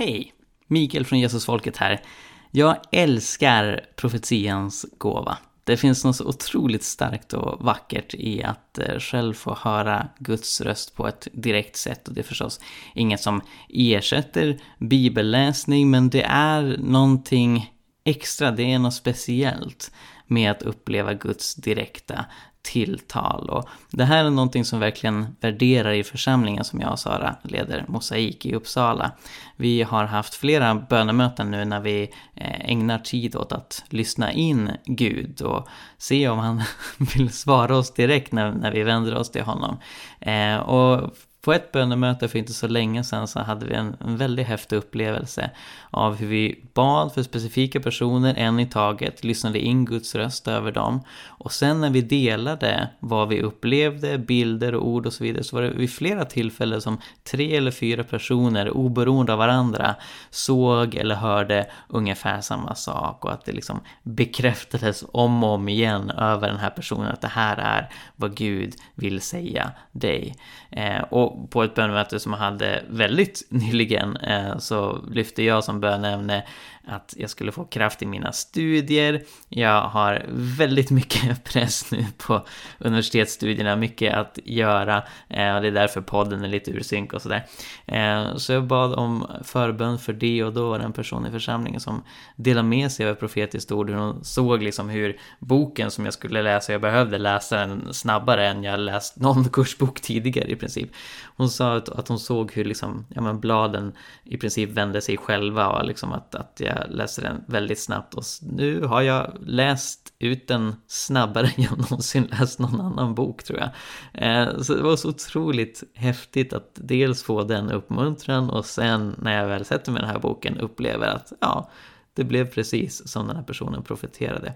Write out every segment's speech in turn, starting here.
Hej! Mikael från Jesusfolket här. Jag älskar profetians gåva. Det finns något så otroligt starkt och vackert i att eh, själv få höra Guds röst på ett direkt sätt. Och det är förstås inget som ersätter bibelläsning, men det är någonting extra, det är något speciellt med att uppleva Guds direkta tilltal. Och det här är någonting som verkligen värderar i församlingen som jag och Sara leder Mosaik i Uppsala. Vi har haft flera bönemöten nu när vi eh, ägnar tid åt att lyssna in Gud och se om han vill svara oss direkt när, när vi vänder oss till honom. Eh, och på ett bönemöte för inte så länge sedan så hade vi en, en väldigt häftig upplevelse av hur vi bad för specifika personer en i taget, lyssnade in Guds röst över dem och sen när vi delade vad vi upplevde, bilder och ord och så vidare så var det vid flera tillfällen som tre eller fyra personer oberoende av varandra såg eller hörde ungefär samma sak och att det liksom bekräftades om och om igen över den här personen att det här är vad Gud vill säga dig. Eh, och på ett bönemöte som jag hade väldigt nyligen eh, så lyfte jag som bönämne att jag skulle få kraft i mina studier. Jag har väldigt mycket press nu på universitetsstudierna, mycket att göra eh, och det är därför podden är lite ur synk och sådär. Eh, så jag bad om förbön för det och då var det en person i församlingen som delade med sig av ett profetiskt ord, hur hon såg liksom hur boken som jag skulle läsa, jag behövde läsa den snabbare än jag läst någon kursbok tidigare i princip. Hon sa att, att hon såg hur liksom, ja men bladen i princip vände sig själva och liksom att, att jag läser den väldigt snabbt och nu har jag läst ut den snabbare än jag någonsin läst någon annan bok tror jag. Eh, så det var så otroligt häftigt att dels få den uppmuntran och sen när jag väl sätter mig i den här boken upplever att ja, det blev precis som den här personen profeterade.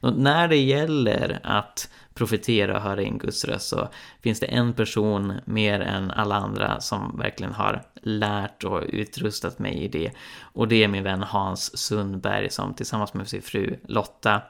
Och när det gäller att profetera och höra in Guds röst så finns det en person mer än alla andra som verkligen har lärt och utrustat mig i det. Och det är min vän Hans Sundberg som tillsammans med sin fru Lotta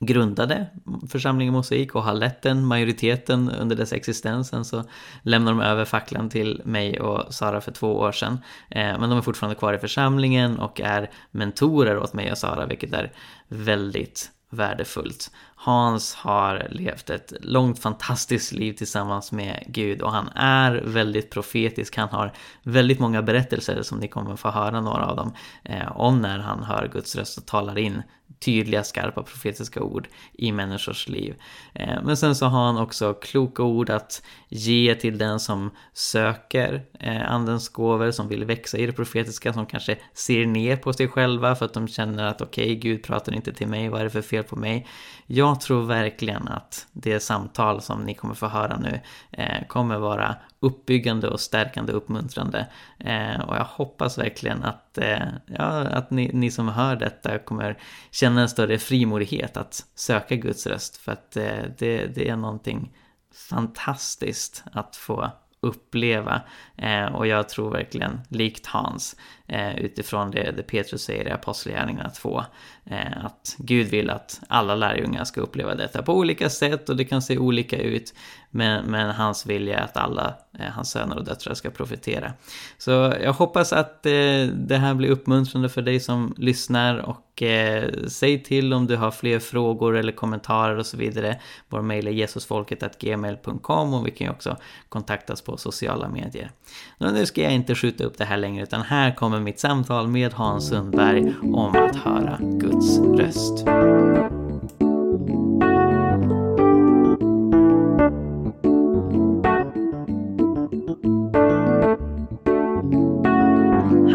grundade församlingen Mosaik och har lett den majoriteten under dess existens. Sen så lämnade de över facklan till mig och Sara för två år sedan. Eh, men de är fortfarande kvar i församlingen och är mentorer åt mig och Sara vilket är väldigt värdefullt. Hans har levt ett långt fantastiskt liv tillsammans med Gud och han är väldigt profetisk. Han har väldigt många berättelser som ni kommer få höra några av dem eh, om när han hör Guds röst och talar in tydliga, skarpa profetiska ord i människors liv. Eh, men sen så har han också kloka ord att ge till den som söker eh, andens gåvor, som vill växa i det profetiska, som kanske ser ner på sig själva för att de känner att okej, okay, Gud pratar inte till mig, vad är det för fel på mig? Jag tror verkligen att det samtal som ni kommer få höra nu eh, kommer vara uppbyggande och stärkande och uppmuntrande. Eh, och jag hoppas verkligen att, eh, ja, att ni, ni, som hör detta kommer känna en större frimodighet att söka Guds röst. För att eh, det, det är någonting fantastiskt att få uppleva. Eh, och jag tror verkligen, likt Hans, eh, utifrån det, det Petrus säger i Apostlagärningarna 2, Eh, att Gud vill att alla lärjungar ska uppleva detta på olika sätt och det kan se olika ut. Men, men hans vilja är att alla eh, hans söner och döttrar ska profetera. Så jag hoppas att eh, det här blir uppmuntrande för dig som lyssnar och säg till om du har fler frågor eller kommentarer och så vidare. Vår mejl är jesusfolket.gmail.com och vi kan ju också kontaktas på sociala medier. Men nu ska jag inte skjuta upp det här längre utan här kommer mitt samtal med Hans Sundberg om att höra Guds röst.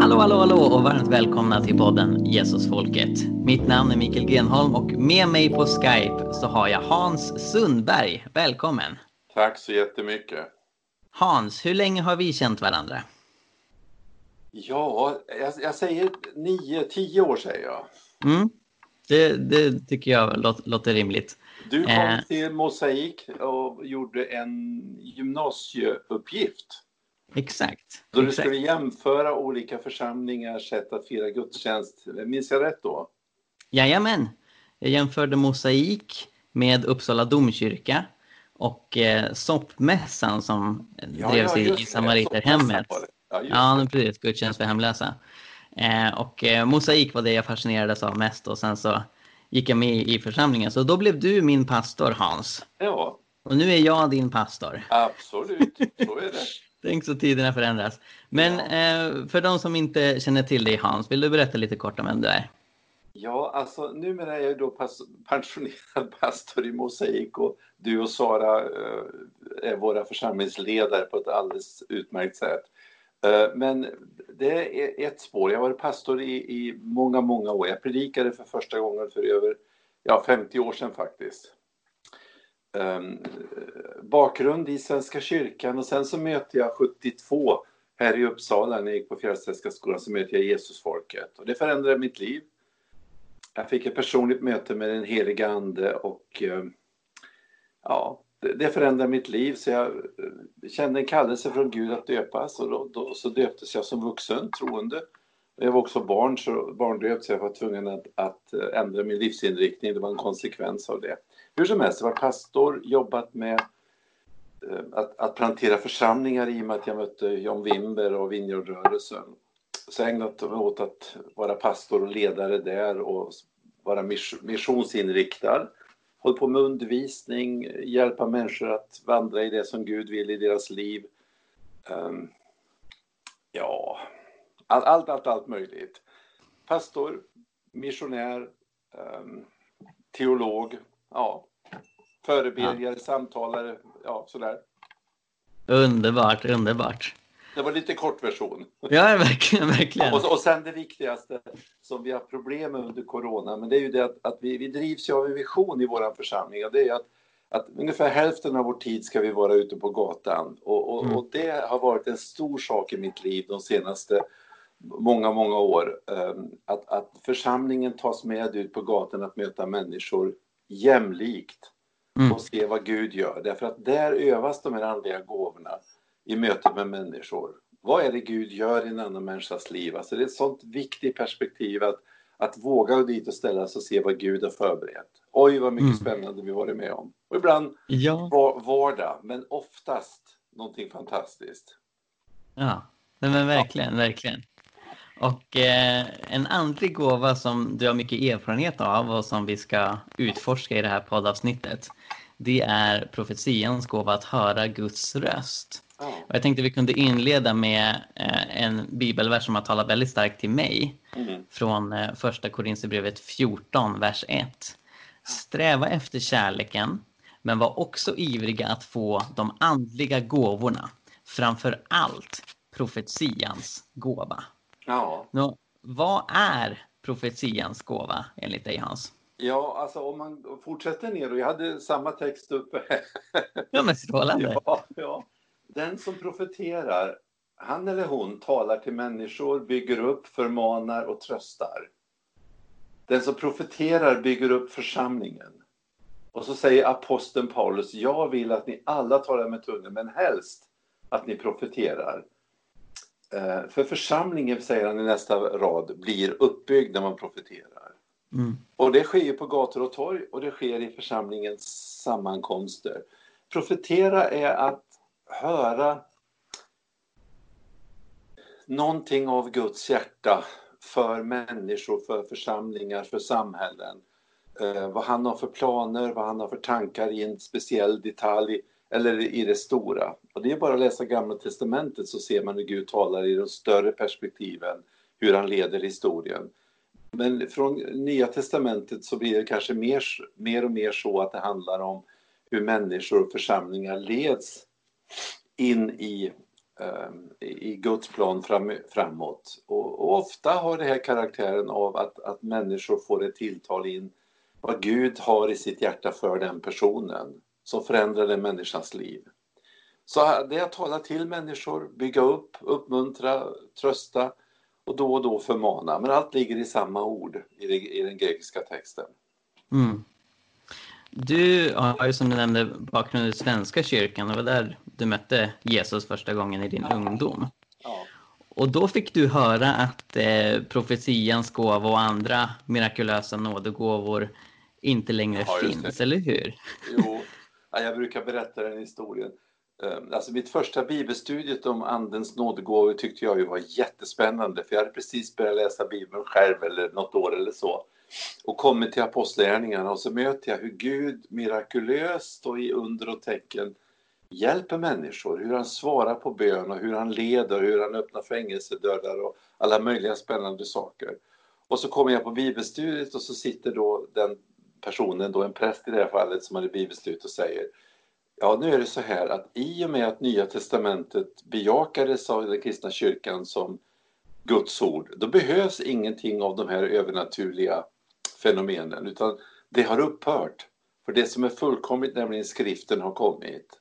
Hallå, hallå, hallå och varmt välkomna till podden Jesusfolket. Mitt namn är Mikael Grenholm och med mig på Skype så har jag Hans Sundberg. Välkommen! Tack så jättemycket! Hans, hur länge har vi känt varandra? Ja, jag, jag säger nio, tio år säger jag. Mm, det, det tycker jag låter, låter rimligt. Du kom eh. till Mosaik och gjorde en gymnasieuppgift. Exakt. Då du exakt. skulle jämföra olika församlingars sätt att fira gudstjänst. Minns jag rätt då? Jajamän. Jag jämförde Mosaik med Uppsala domkyrka och eh, soppmässan som ja, drevs ja, i, i Samariterhemmet. Ja, ja precis. Gudstjänst för hemlösa. Eh, och eh, mosaik var det jag fascinerades av mest och sen så gick jag med i församlingen. Så då blev du min pastor Hans. Ja. Och nu är jag din pastor. Absolut, så är det. Tänk så tiderna förändras. Men ja. eh, för de som inte känner till dig Hans, vill du berätta lite kort om vem du är? Ja, alltså numera är jag då pensionerad pastor i Mosaik och du och Sara eh, är våra församlingsledare på ett alldeles utmärkt sätt. Eh, men det är ett spår. Jag har varit pastor i, i många, många år. Jag predikade för första gången för över ja, 50 år sedan faktiskt. Um, bakgrund i Svenska kyrkan och sen så mötte jag 72 här i Uppsala när jag gick på Fjällstedtska skolan så mötte jag Jesusfolket och det förändrade mitt liv. Jag fick ett personligt möte med den heliga ande och uh, ja, det förändrade mitt liv så jag eh, kände en kallelse från Gud att döpas och då, då så döptes jag som vuxen troende. Jag var också barn, så barndöpt så jag var tvungen att, att eh, ändra min livsinriktning. Det var en konsekvens av det. Hur som helst, jag var pastor, jobbat med eh, att, att plantera församlingar i och med att jag mötte John Wimber och Vinjordrörelsen. Så jag ägnat mig åt att vara pastor och ledare där och vara missionsinriktad hållit på med undervisning, hjälpa människor att vandra i det som Gud vill i deras liv. Um, ja, allt, allt, allt, allt möjligt. Pastor, missionär, um, teolog, ja, förebedjare, ja. samtalare, ja sådär. Underbart, underbart. Det var lite kort version. Ja, verkligen. verkligen. Och, och sen det viktigaste som vi har problem med under corona, men det är ju det att, att vi, vi drivs ju av en vision i vår församling och det är att, att ungefär hälften av vår tid ska vi vara ute på gatan och, och, mm. och det har varit en stor sak i mitt liv de senaste många, många år. Ehm, att, att församlingen tas med ut på gatan att möta människor jämlikt mm. och se vad Gud gör. Därför att där övas de här andliga gåvorna i möte med människor. Vad är det Gud gör i en annan människas liv? Alltså det är ett sånt viktigt perspektiv att, att våga gå dit och ställa sig och se vad Gud har förberett. Oj, vad mycket mm. spännande vi varit med om. Och ibland ja. vardag, men oftast någonting fantastiskt. Ja, men verkligen, ja. verkligen. Och eh, en andlig gåva som du har mycket erfarenhet av och som vi ska utforska i det här poddavsnittet, det är profetians gåva att höra Guds röst. Och jag tänkte vi kunde inleda med eh, en bibelvers som har talat väldigt starkt till mig. Mm. Från eh, första Korinthierbrevet 14, vers 1. Sträva efter kärleken, men var också ivriga att få de andliga gåvorna. Framför allt profetians gåva. Ja. Nå, vad är profetians gåva enligt dig Hans? Ja, alltså om man fortsätter ner och jag hade samma text uppe. ja, men strålande. Ja, ja. Den som profeterar, han eller hon talar till människor, bygger upp, förmanar och tröstar. Den som profeterar bygger upp församlingen. Och så säger aposteln Paulus, jag vill att ni alla talar med tungan, men helst att ni profeterar. Eh, för församlingen, säger han i nästa rad, blir uppbyggd när man profeterar. Mm. Och det sker på gator och torg och det sker i församlingens sammankomster. Profetera är att höra någonting av Guds hjärta för människor, för församlingar, för samhällen. Eh, vad han har för planer, vad han har för tankar i en speciell detalj eller i det stora. Och det är bara att läsa Gamla Testamentet så ser man hur Gud talar i de större perspektiven, hur han leder historien. Men från Nya Testamentet så blir det kanske mer, mer och mer så att det handlar om hur människor och församlingar leds in ehm, i, i Guds plan fram, framåt. Och, och, ofta har det här karaktären av att, att människor får ett tilltal in vad Gud har i sitt hjärta för den personen som förändrar den människans liv. Så det är att tala till människor, bygga upp, uppmuntra, trösta och då och då förmana. Men allt ligger i samma ord i, i den grekiska texten. Mm. Du har ju som du nämnde bakgrund i Svenska kyrkan. Det var där du mötte Jesus första gången i din ja. ungdom. Ja. Och då fick du höra att eh, profetians gåva och andra mirakulösa nådegåvor inte längre ja, finns, eller hur? Jo, jag brukar berätta den historien. Ehm, alltså mitt första bibelstudiet om Andens nådegåvor tyckte jag ju var jättespännande för jag hade precis börjat läsa Bibeln själv eller något år eller så och kommit till Apostlagärningarna och så möter jag hur Gud mirakulöst och i under och tecken hjälper människor, hur han svarar på bön och hur han leder, hur han öppnar fängelsedörrar och alla möjliga spännande saker. Och så kommer jag på bibelstudiet och så sitter då den personen, då en präst i det här fallet som hade bibelstudiet och säger Ja, nu är det så här att i och med att Nya Testamentet bejakades av den kristna kyrkan som Guds ord, då behövs ingenting av de här övernaturliga fenomenen, utan det har upphört. För det som är fullkomligt, nämligen skriften, har kommit.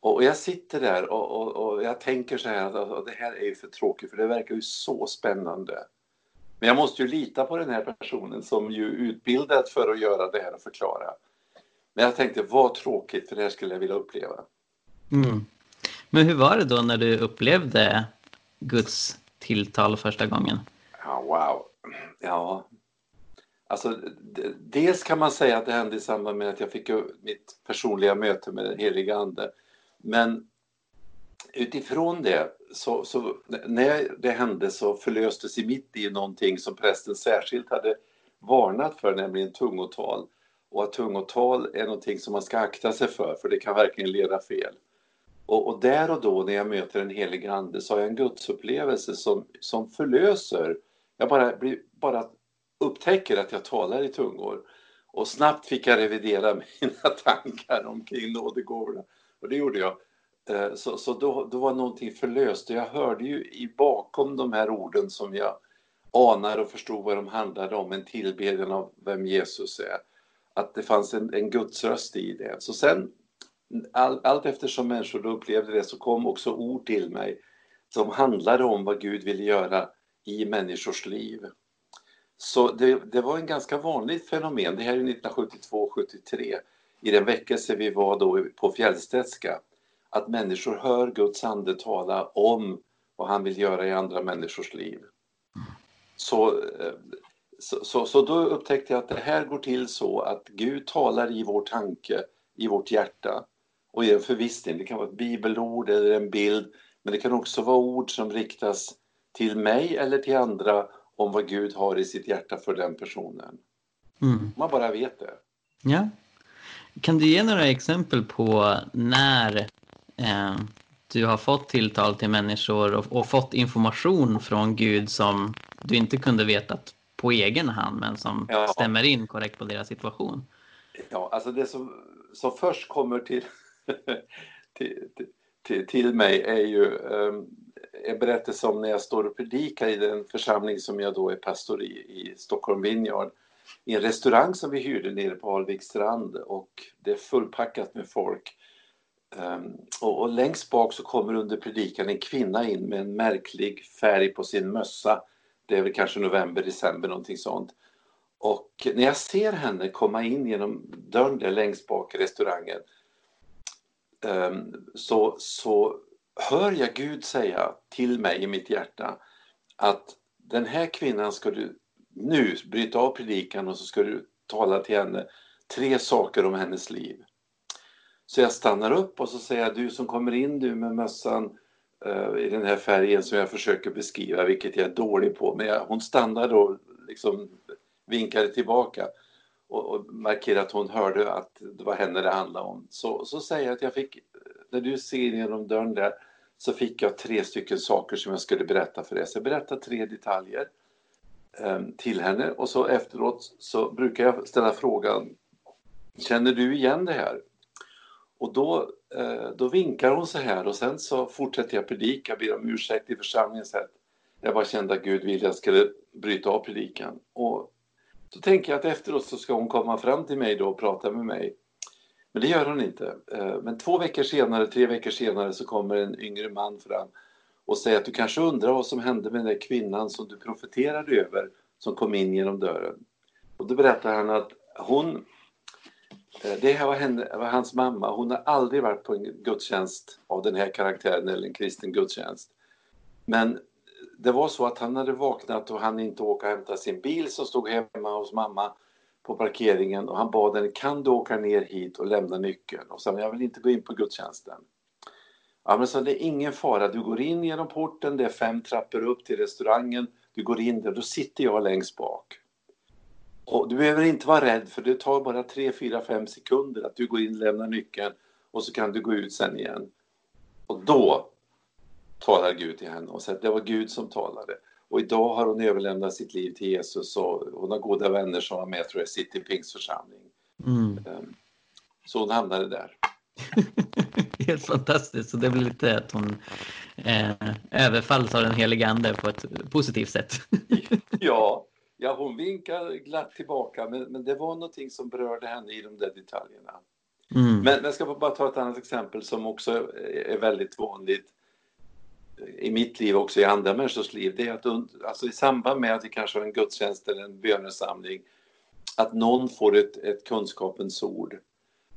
Och jag sitter där och, och, och jag tänker så här att det här är ju för tråkigt, för det verkar ju så spännande. Men jag måste ju lita på den här personen som ju är utbildad för att göra det här och förklara. Men jag tänkte, vad tråkigt, för det här skulle jag vilja uppleva. Mm. Men hur var det då när du upplevde Guds tilltal första gången? Ja, wow. Ja, alltså dels kan man säga att det hände i samband med att jag fick mitt personliga möte med den heliga Ande. Men utifrån det, så, så, när det hände så förlöstes i mitt i någonting som prästen särskilt hade varnat för, nämligen tungotal och att tungotal är någonting som man ska akta sig för, för det kan verkligen leda fel. Och, och där och då när jag möter den helige ande så har jag en gudsupplevelse som, som förlöser. Jag bara, blir, bara upptäcker att jag talar i tungor. Och snabbt fick jag revidera mina tankar omkring nådegåvorna. Och det gjorde jag. Eh, så, så då, då var någonting förlöst och jag hörde ju i bakom de här orden som jag anar och förstod vad de handlade om, en tillbedjan av vem Jesus är att det fanns en, en gudsröst i det. Så sen, all, allt eftersom människor upplevde det så kom också ord till mig som handlade om vad Gud ville göra i människors liv. Så det, det var en ganska vanligt fenomen, det här är 1972-73, i den väckelse vi var då på Fjällstedtska, att människor hör Guds ande tala om vad han vill göra i andra människors liv. Så eh, så, så, så, då upptäckte jag att det här går till så att Gud talar i vår tanke, i vårt hjärta. Och i en förvissning. Det kan vara ett bibelord eller en bild, men det kan också vara ord som riktas till mig eller till andra om vad Gud har i sitt hjärta för den personen. Mm. Man bara vet det. Ja. Kan du ge några exempel på när eh, du har fått tilltal till människor och, och, fått information från Gud som du inte kunde veta på egen hand men som ja. stämmer in korrekt på deras situation? Ja, alltså det som, som först kommer till, till, till, till, mig är ju um, en berättelse om när jag står och predikar i den församling som jag då är pastor i, i Stockholm Vineyard i en restaurang som vi hyrde nere på Alvik strand och det är fullpackat med folk. Um, och, och, längst bak så kommer under predikan en kvinna in med en märklig färg på sin mössa det är väl kanske november, december någonting sånt. Och när jag ser henne komma in genom dörren där längst bak i restaurangen um, så, så hör jag Gud säga till mig i mitt hjärta att den här kvinnan ska du nu bryta av predikan och så ska du tala till henne tre saker om hennes liv. Så jag stannar upp och så säger jag, du som kommer in du med mössan uh, i den här färgen som jag försöker beskriva, vilket jag är dålig på. Men jag, hon stannade och liksom vinkade tillbaka och, och markerade att hon hörde att det var henne det handlade om. Så, så säger jag att jag fick, när du ser genom dörren där, så fick jag tre stycken saker som jag skulle berätta för dig. Så jag berättade tre detaljer eh, till henne och så efteråt så brukar jag ställa frågan Känner du igen det här? Och då, eh, då vinkar hon så här och sen så fortsätter jag predika, ber om ursäkt i församlingen. Så jag bara kände att Gud ville att jag skulle bryta av predikan. Och så tänker jag att efteråt så ska hon komma fram till mig då och prata med mig. Men det gör hon inte. Eh, men två veckor senare, tre veckor senare så kommer en yngre man fram och säger att du kanske undrar vad som hände med den där kvinnan som du profeterade över som kom in genom dörren. Och då berättar han att hon eh, det här var, henne, var, hans mamma. Hon har aldrig varit på en gudstjänst av den här karaktären eller en kristen gudstjänst. Men det var så att han hade vaknat och han inte åka och hämta sin bil som stod hemma hos mamma på parkeringen och han bad henne, kan du åka ner hit och lämna nyckeln? Och sa, jag vill inte gå in på gudstjänsten. Ja, men så det är ingen fara, du går in genom porten, det är fem trappor upp till restaurangen, du går in där, då sitter jag längst bak. Och du behöver inte vara rädd för det tar bara 3, 4, 5 sekunder att du går in, lämnar nyckeln och så kan du gå ut sen igen. Och då talar Gud till henne och säger att det var Gud som talade. Och idag har hon överlämnat sitt liv till Jesus och hon har goda vänner som var med tror jag, City Pings församling. Mm. Ehm, så hon hamnade där. Helt fantastiskt. Så det blir lite att hon eh, överfalls av den helige ande på ett positivt sätt. ja, ja, hon vinkar glatt tillbaka men, men det var någonting som berörde henne i de där detaljerna. Mm. Men, men jag ska bara ta ett annat exempel som också är väldigt vanligt i mitt liv också i andra människors liv. Det är att alltså i samband med att vi kanske har en gudstjänst eller en bönesamling att någon får ett, ett kunskapens ord.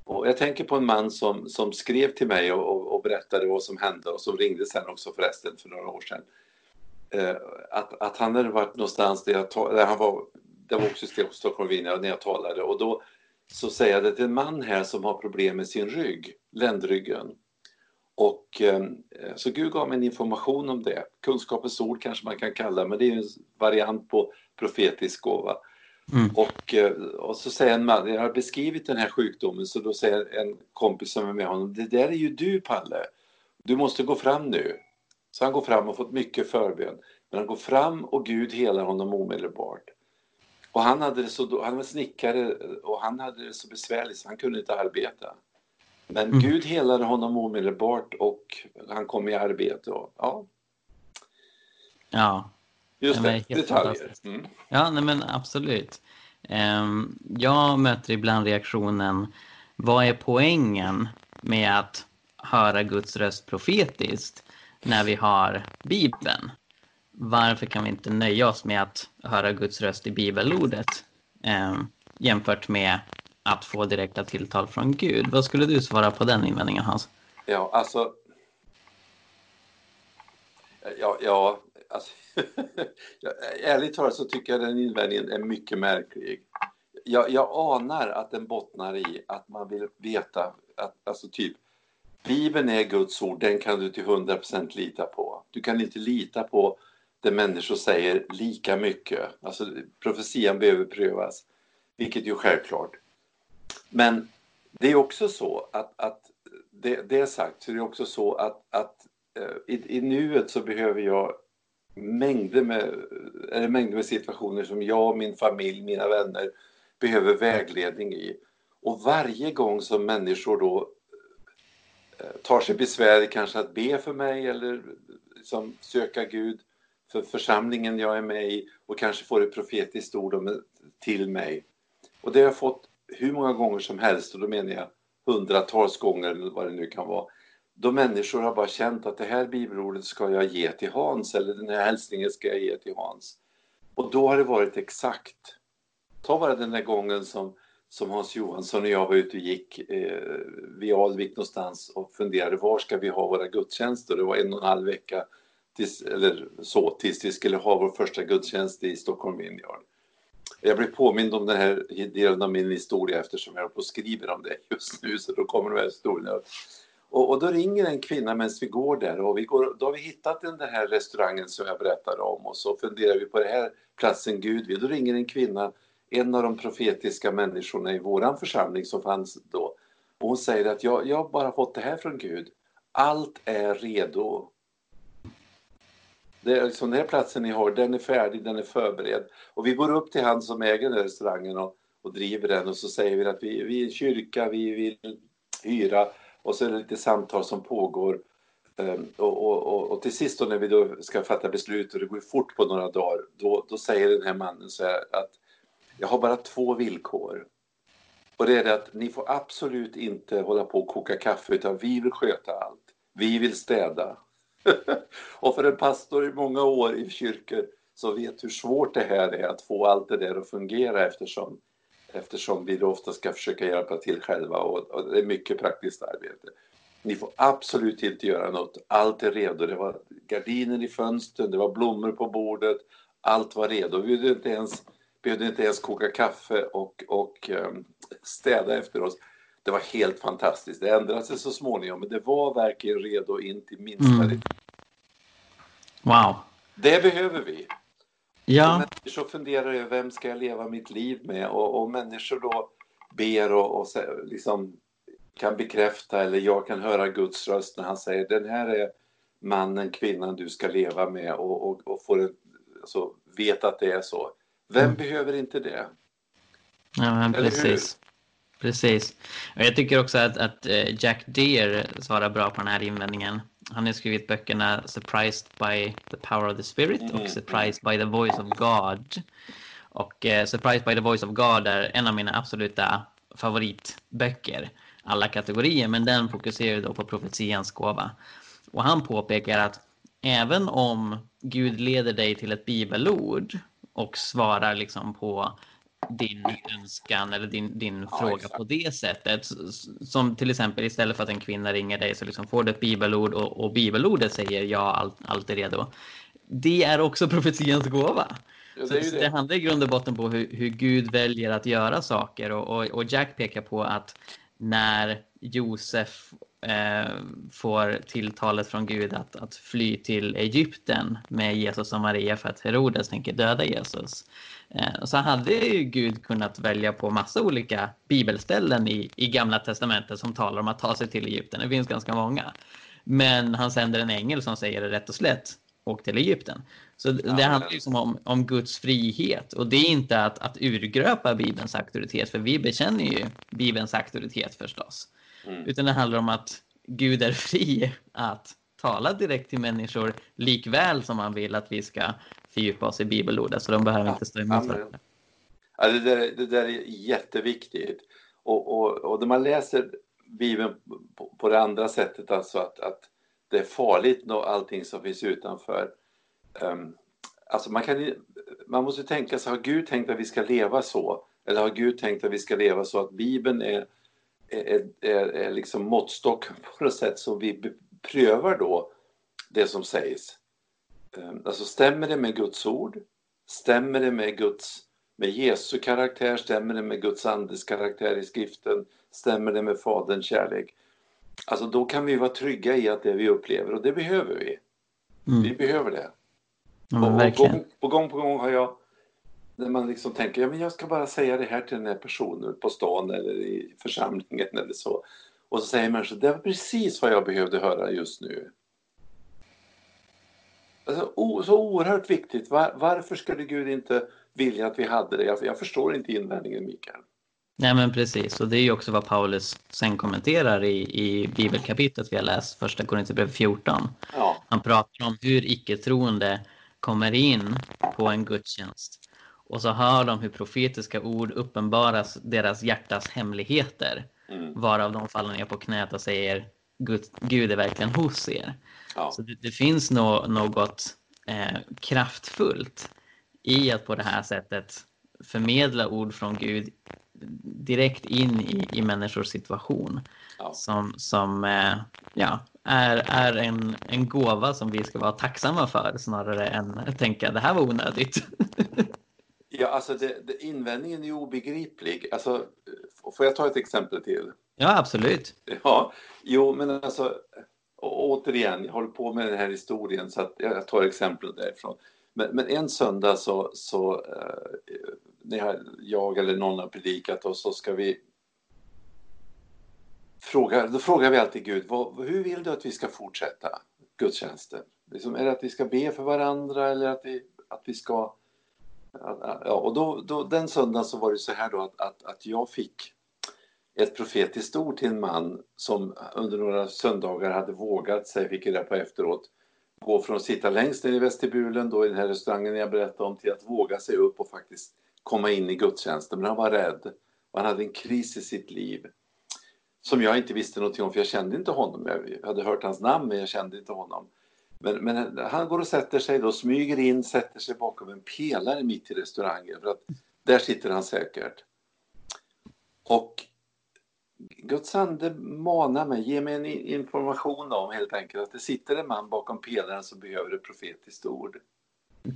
Och jag tänker på en man som, som skrev till mig och, och, och berättade vad som hände och som ringde sen också förresten för några år sedan. Eh, att, att han hade varit någonstans där, jag, där han var, det var också i Stockholm när jag talade och då så säger jag att det är en man här som har problem med sin rygg, ländryggen. Och eh, så Gud gav mig en information om det. Kunskapens ord kanske man kan kalla men det är en variant på profetisk gåva. Mm. Och, eh, och så säger en man, jag har beskrivit den här sjukdomen, så då säger en kompis som är med honom, det där är ju du Palle, du måste gå fram nu. Så han går fram och fått mycket förbön. Men han går fram och Gud helar honom omedelbart. Och han, hade det så, han var snickare och han hade det så besvärligt så han kunde inte arbeta. Men mm. Gud helade honom omedelbart och han kom i arbete. Och, ja. ja. Just det, detaljer. Mm. Ja, nej men absolut. Um, jag möter ibland reaktionen, vad är poängen med att höra Guds röst profetiskt när vi har Bibeln? Varför kan vi inte nöja oss med att höra Guds röst i bibelordet um, jämfört med att få direkta tilltal från Gud? Vad skulle du svara på den invändningen Hans? Ja, alltså... Ja, ja alltså, ärligt talat så tycker jag den invändningen är mycket märklig. Jag, jag anar att den bottnar i att man vill veta att, alltså typ, Bibeln är Guds ord, den kan du till 100% lita på. Du kan inte lita på det människor säger lika mycket. Alltså profetian behöver prövas, vilket ju är självklart. Men det är också så att, att det, det är sagt, så det är också så att, att eh, i, i nuet så behöver jag mängder med, eller mängder med situationer som jag, min familj, mina vänner behöver vägledning i. Och varje gång som människor då eh, tar sig besvär kanske att be för mig eller liksom söka Gud för församlingen jag är med i och kanske får ett profetiskt ord eh, till mig. Och det har jag fått hur många gånger som helst och då menar jag hundratals gånger eller vad det nu kan vara då människor har bara känt att det här bibelordet ska jag ge till Hans eller den här hälsningen ska jag ge till Hans. Och då har det varit exakt. Ta bara den där gången som, som Hans Johansson och jag var ute och gick eh, vid Alvik någonstans och funderade var ska vi ha våra gudstjänster? Det var en och en halv vecka tills, eller så, tills vi skulle ha vår första gudstjänst i Stockholm Vineyard. Jag blir påmind om den här delen av min historia eftersom jag på och skriver om det just nu, så då kommer de här historierna och, och, då ringer en kvinna medan vi går där och vi går, då har vi hittat den här restaurangen som jag berättade om och så funderar vi på den här platsen Gud vill. Då ringer en kvinna, en av de profetiska människorna i våran församling som fanns då. Och hon säger att jag, jag har bara fått det här från Gud. Allt är redo. Det är liksom den här platsen ni har, den är färdig, den är förberedd. Och vi går upp till han som äger den restaurangen och, och driver den och så säger vi att vi, vi är kyrka, vi vill hyra och så är det lite samtal som pågår. Ehm, och, och, och, och, till sist då när vi då ska fatta beslut och det går fort på några dagar, då, då säger den här mannen så här att jag har bara två villkor. Och det är det att ni får absolut inte hålla på och koka kaffe utan vi vill sköta allt. Vi vill städa. och för en pastor i många år i kyrkor så vet hur svårt det här är att få allt det där att fungera eftersom eftersom vi då ofta ska försöka hjälpa till själva och, och, det är mycket praktiskt arbete. Ni får absolut inte göra något, allt är redo. Det var gardiner i fönstren, det var blommor på bordet, allt var redo. Vi behövde inte ens, behövde inte ens koka kaffe och, och um, städa efter oss. det var helt fantastiskt. Det ändrade sig så småningom, men det var verkligen redo in till minsta Mm. Wow. Det behöver vi. Ja, Människor funderar över vem ska jag leva mitt liv med och, och människor då ber och, och liksom kan bekräfta eller jag kan höra Guds röst när han säger den här är mannen, kvinnan du ska leva med och, och, och får en, alltså, vet att det är så. Vem Mm. behöver inte det? ja precis. Precis. Och jag tycker också att, att eh, Jack Deere svarar bra på den här invändningen. Han har skrivit böckerna Surprised by the Power of the Spirit Mm, och Surprised by the Voice of God. Och eh, Surprised by the Voice of God är en av mina absoluta favoritböcker. Alla kategorier, men den fokuserar då på profetians gåva. Och han påpekar att även om Gud leder dig till ett bibelord och svarar liksom på din önskan eller din, din Ja, fråga exakt. på det sättet. Som till exempel istället för att en kvinna ringer dig så liksom får du ett bibelord och, och bibelordet säger ja, allt, allt är redo. Det är också profetians gåva. Ja, det det det. handlar i grund och botten på hur, hur Gud väljer att göra saker och, och, och Jack pekar på att när Josef eh, får tilltalet från Gud att, att fly till Egypten med Jesus och Maria för att Herodes tänker döda Jesus. Eh, så hade ju Gud kunnat välja på massa olika bibelställen i, i Gamla Testamentet som talar om att ta sig till Egypten. Det finns ganska många. Men han sänder en ängel som säger det rätt och slätt. Åk till Egypten. Så det Ja, handlar men- liksom om, om Guds frihet. Och det är inte att, att urgröpa Bibelns auktoritet, för vi bekänner ju Bibelns auktoritet förstås. Mm. Utan det handlar om att Gud är fri att tala direkt till människor likväl som han vill att vi ska fördjupa oss i bibelordet. Så de behöver inte stå emot varandra. Ja, det, där, det där är jätteviktigt. Och, och, och när man läser Bibeln på, på det andra sättet, alltså att, att det är farligt och allting som finns utanför. Um, alltså man, kan, man måste tänka sig, har Gud tänkt att vi ska leva så? Eller har Gud tänkt att vi ska leva så att Bibeln är, är, är, är liksom måttstocken på något sätt som vi prövar då det som sägs? Um, alltså stämmer det med Guds ord? Stämmer det med Guds med Jesu karaktär? Stämmer det med Guds andes karaktär i skriften? Stämmer det med Faderns kärlek? Alltså då kan vi vara trygga i att det vi upplever och det behöver vi. Vi Mm. behöver det. Ja, och gång, på gång på gång har jag när man liksom tänker ja, men jag ska bara säga det här till den här personen på stan eller i församlingen eller så. Och så säger människor det var precis vad jag behövde höra just nu. Alltså, o, så oerhört viktigt. Var, varför skulle Gud inte vilja att vi hade det? Jag, jag förstår inte invändningen Mikael. Nej men precis, och det är ju också vad Paulus sen kommenterar i, i bibelkapitlet vi har läst, första Korinthierbrevet 14. Ja, Han pratar om hur icke-troende kommer in på en gudstjänst. Och så hör de hur profetiska ord uppenbaras deras hjärtas hemligheter. mm, Varav de faller ner på knät och säger Gud, Gud är verkligen hos er. ja. Så det, det finns nå, något eh, kraftfullt i att på det här sättet förmedla ord från Gud direkt in i, i människors situation. Ja. Som, som eh, ja, är, är en, en gåva som vi ska vara tacksamma för snarare än att tänka det här var onödigt. ja alltså det, det, invändningen är obegriplig. Alltså, får jag ta ett exempel till? Ja, absolut. Ja, jo, men alltså å- återigen, jag håller på med den här historien så att jag tar exempel därifrån. Men, men en söndag så, så eh, när jag, jag eller någon har predikat och så ska vi fråga, då frågar vi alltid Gud, vad, hur vill du att vi ska fortsätta gudstjänsten? Liksom, är det att vi ska be för varandra eller att vi, att vi ska... Ja, och då, då, den söndagen så var det så här då att, att, att jag fick ett profetiskt ord till en man som under några söndagar hade vågat sig, fick jag på efteråt, gå från att sitta längst ner i vestibulen då i den här restaurangen jag berättade om till att våga sig upp och faktiskt komma in i gudstjänsten. Men han var rädd och han hade en kris i sitt liv som jag inte visste någonting om för jag kände inte honom. Jag hade hört hans namn men jag kände inte honom. Men, men han går och sätter sig då, smyger in, sätter sig bakom en pelare mitt i restaurangen för att där sitter han säkert. Och Guds ande manar mig, ger mig en information om helt enkelt att det sitter en man bakom pelaren som behöver ett profetiskt ord.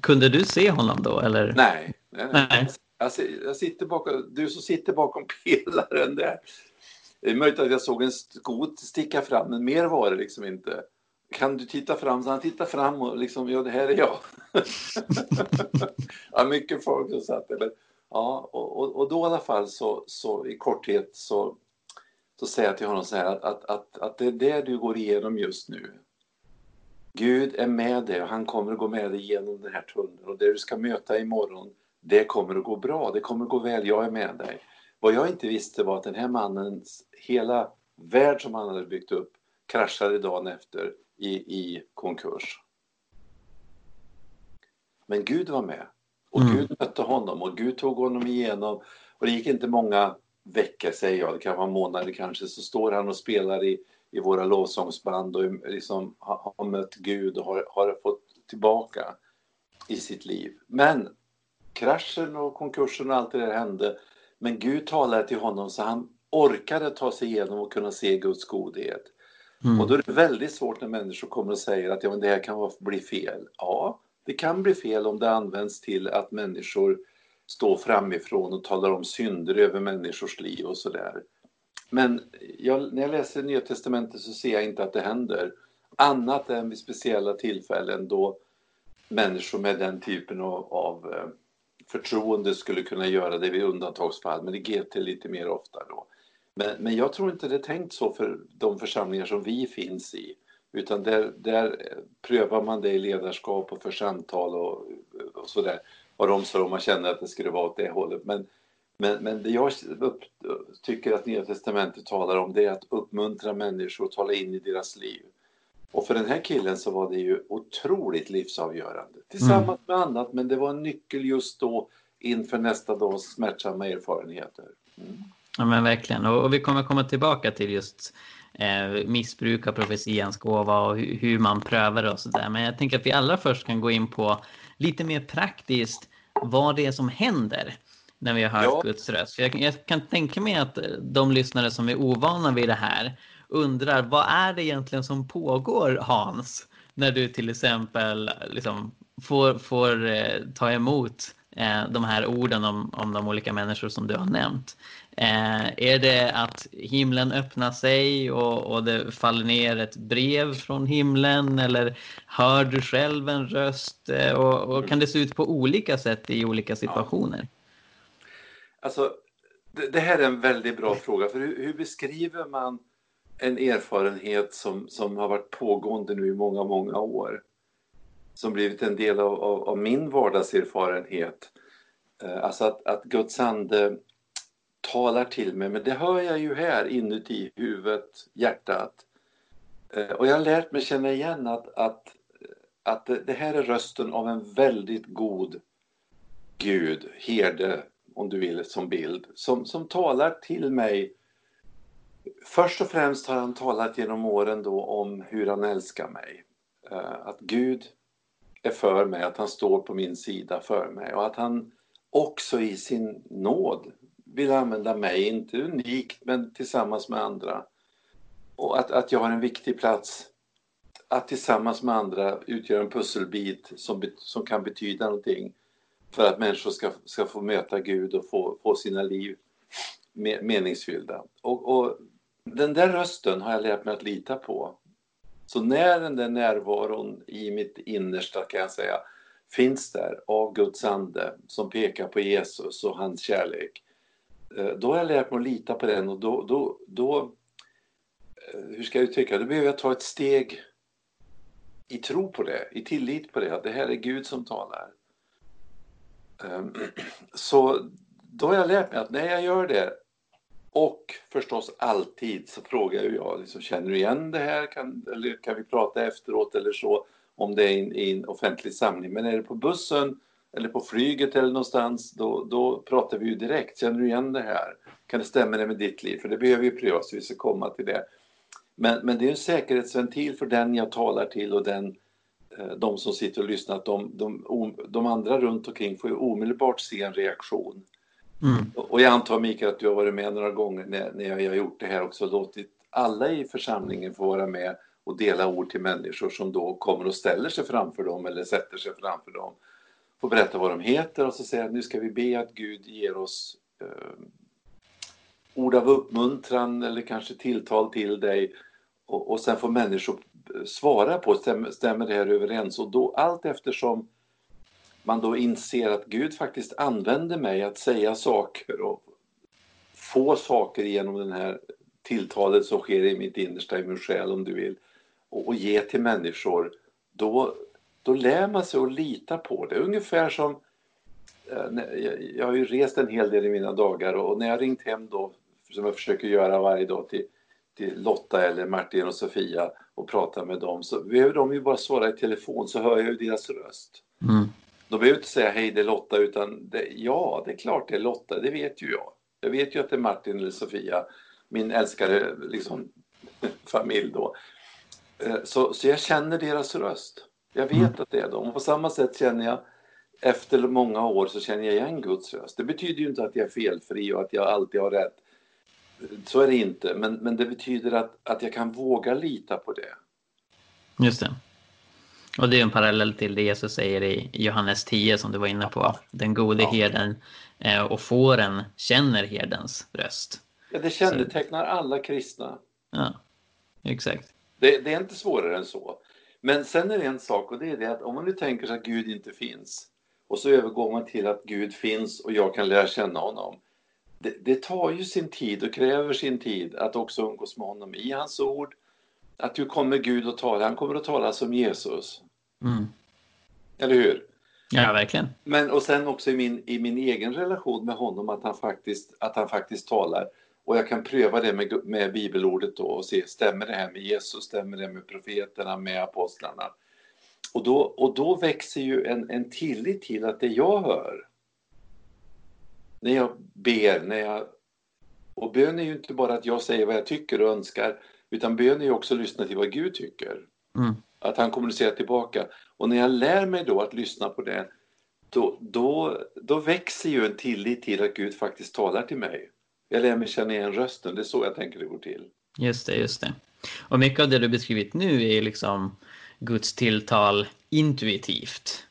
Kunde du se honom då? Eller? Nej, nej, nej. Jag, si- jag sitter bakom, du som sitter bakom pelaren där. Det är möjligt att jag såg en skot sticka fram, men mer var det liksom inte. Kan du titta fram? Så han tittade fram och liksom, ja det här är jag. ja, mycket folk som satt där. Ja, och, och, och, då i alla fall så, så i korthet så, så säger jag till honom så här att, att, att, att det är det du går igenom just nu. Gud är med dig och han kommer att gå med dig genom den här tunneln och det du ska möta imorgon, det kommer att gå bra, det kommer att gå väl, jag är med dig. Vad jag inte visste var att den här mannens hela värld som han hade byggt upp kraschade dagen efter i, i konkurs. Men Gud var med och mm. Gud mötte honom och Gud tog honom igenom och det gick inte många veckor, säger jag, det kan vara månader kanske, så står han och spelar i, i våra lovsångsband och liksom har, har mött Gud och har, har fått tillbaka i sitt liv. Men kraschen och konkursen och allt det där hände. Men Gud talade till honom så han orkade ta sig igenom och kunna se Guds godhet. Mm. Och då är det väldigt svårt när människor kommer och säger att ja, men det här kan bli fel. Ja, det kan bli fel om det används till att människor står framifrån och talar om synder över människors liv och sådär. Men jag, när jag läser Nya Testamentet så ser jag inte att det händer. Annat än vid speciella tillfällen då människor med den typen av, av eh, förtroende skulle kunna göra det vid undantagsfall, men i GT lite mer ofta då. Men, men jag tror inte det är tänkt så för de församlingar som vi finns i. Utan där, där prövar man det i ledarskap och för samtal och, och sådär. Har omsorg om man känner att det skulle vara åt det hållet. Men, men, men det jag upp, tycker att Nya Testamentet talar om det är att uppmuntra människor och tala in i deras liv. Och för den här killen så var det ju otroligt livsavgörande. Tillsammans mm. med annat, men det var en nyckel just då inför nästa dags smärtsamma erfarenheter. Mm. Ja men verkligen, och, och, vi kommer komma tillbaka till just eh, av profetians gåva och hur, hur man prövar det och sådär. Men jag tänker att vi allra först kan gå in på lite mer praktiskt vad det är som händer när vi har hört ja. Guds röst. Jag, jag, kan tänka mig att de lyssnare som är ovana vid det här undrar vad är det egentligen som pågår Hans? När du till exempel liksom får, får eh, ta emot eh, de här orden om, om de olika människor som du har nämnt. Eh, är det att himlen öppnar sig och, och det faller ner ett brev från himlen eller hör du själv en röst? Eh, och, och, kan det se ut på olika sätt i olika situationer? Ja. Alltså, det, det, här är en väldigt bra fråga. För hur, hur, beskriver man en erfarenhet som, som har varit pågående nu i många, många år? Som blivit en del av, av, av min vardagserfarenhet. Eh, alltså att, att Guds ande talar till mig, men det hör jag ju här inuti huvudet, hjärtat. Eh, och jag har lärt mig känna igen att, att, att det här är rösten av en väldigt god Gud, herde om du vill som bild, som, som talar till mig. Först och främst har han talat genom åren då om hur han älskar mig. Eh, att Gud är för mig, att han står på min sida för mig och att han också i sin nåd vill använda mig, inte unikt men tillsammans med andra. Och att, att jag har en viktig plats att tillsammans med andra utgöra en pusselbit som, som kan betyda någonting för att människor ska, ska få möta Gud och få, få sina liv meningsfyllda. Och, och, den där rösten har jag lärt mig att lita på. Så när den där närvaron i mitt innersta kan jag säga finns där av Guds ande som pekar på Jesus och hans kärlek Eh, då har jag lärt mig att lita på den och då, då, då eh, hur ska jag uttrycka Då behöver jag ta ett steg i tro på det, i tillit på det, att det här är Gud som talar. Ehm, så då har jag lärt mig att när jag gör det och förstås alltid så frågar jag, liksom, känner du igen det här? Kan, eller kan vi prata efteråt eller så om det är i en offentlig samling. Men är det på bussen eller på flyget eller någonstans, då, då pratar vi ju direkt. Känner du igen det här? Kan det stämma det med ditt liv? För det behöver ju prövas, vi ska komma till det. Men, men det är en säkerhetsventil för den jag talar till och den, eh, de som sitter och lyssnar. De, de, de andra runt omkring får ju omedelbart se en reaktion. Mm. Och jag antar Mikael att du har varit med några gånger när, när jag har gjort det här också, låtit alla i församlingen få vara med och dela ord till människor som då kommer och ställer sig framför dem eller sätter sig framför dem får berätta vad de heter och så säger att nu ska vi be att Gud ger oss eh, ord av uppmuntran eller kanske tilltal till dig och, och sen får människor eh, svara på, stämmer, stämmer det här överens? Och då allt eftersom man då inser att Gud faktiskt använder mig att säga saker och få saker genom den här tilltalet som sker i mitt innersta, i min själ om du vill, och, och ge till människor, då, då lär man sig att lita på det. Ungefär som, eh, jag har ju rest en hel del i mina dagar och när jag ringt hem då, som jag försöker göra varje dag till, till Lotta eller Martin och Sofia och prata med dem, så behöver de ju bara svara i telefon så hör jag ju deras röst. Mm. De behöver inte säga hej det är Lotta utan det, ja, det är klart det är Lotta, det vet ju jag. Jag vet ju att det är Martin eller Sofia, min älskade liksom, familj då. Eh, så, så jag känner deras röst. Jag vet mm. att det är dem. Och på samma sätt känner jag efter många år så känner jag igen Guds röst. Det betyder ju inte att jag är felfri och att jag alltid har rätt. Så är det inte, men, men det betyder att, att jag kan våga lita på det. Just det. Och det är en parallell till det Jesus säger i Johannes 10 som du var inne på. Den gode ja. herden eh, och fåren känner herdens röst. Ja, det kännetecknar så. alla kristna. Ja, exakt. Det, det, är inte svårare än så. Men sen är det en sak och det är det att om man nu tänker sig att Gud inte finns och så övergår man till att Gud finns och jag kan lära känna honom. Det, det tar ju sin tid och kräver sin tid att också umgås med honom i hans ord. Att hur kommer Gud att tala? Han kommer att tala som Jesus. Mm. Eller hur? Ja, verkligen. Men och sen också i min, i min egen relation med honom att han faktiskt, att han faktiskt talar. Och jag kan pröva det med, med bibelordet då och se, stämmer det här med Jesus, stämmer det med profeterna, med apostlarna? Och då, och då växer ju en, en tillit till att det jag hör, när jag ber, när jag... Och bön är ju inte bara att jag säger vad jag tycker och önskar, utan bön är ju också att lyssna till vad Gud tycker. Mm. Att han kommunicerar tillbaka. Och när jag lär mig då att lyssna på det, då, då, då växer ju en tillit till att Gud faktiskt talar till mig. Jag lär mig känna igen rösten, det är så jag tänker det går till. Just det, just det. Och mycket av det du beskrivit nu är liksom Guds tilltal intuitivt.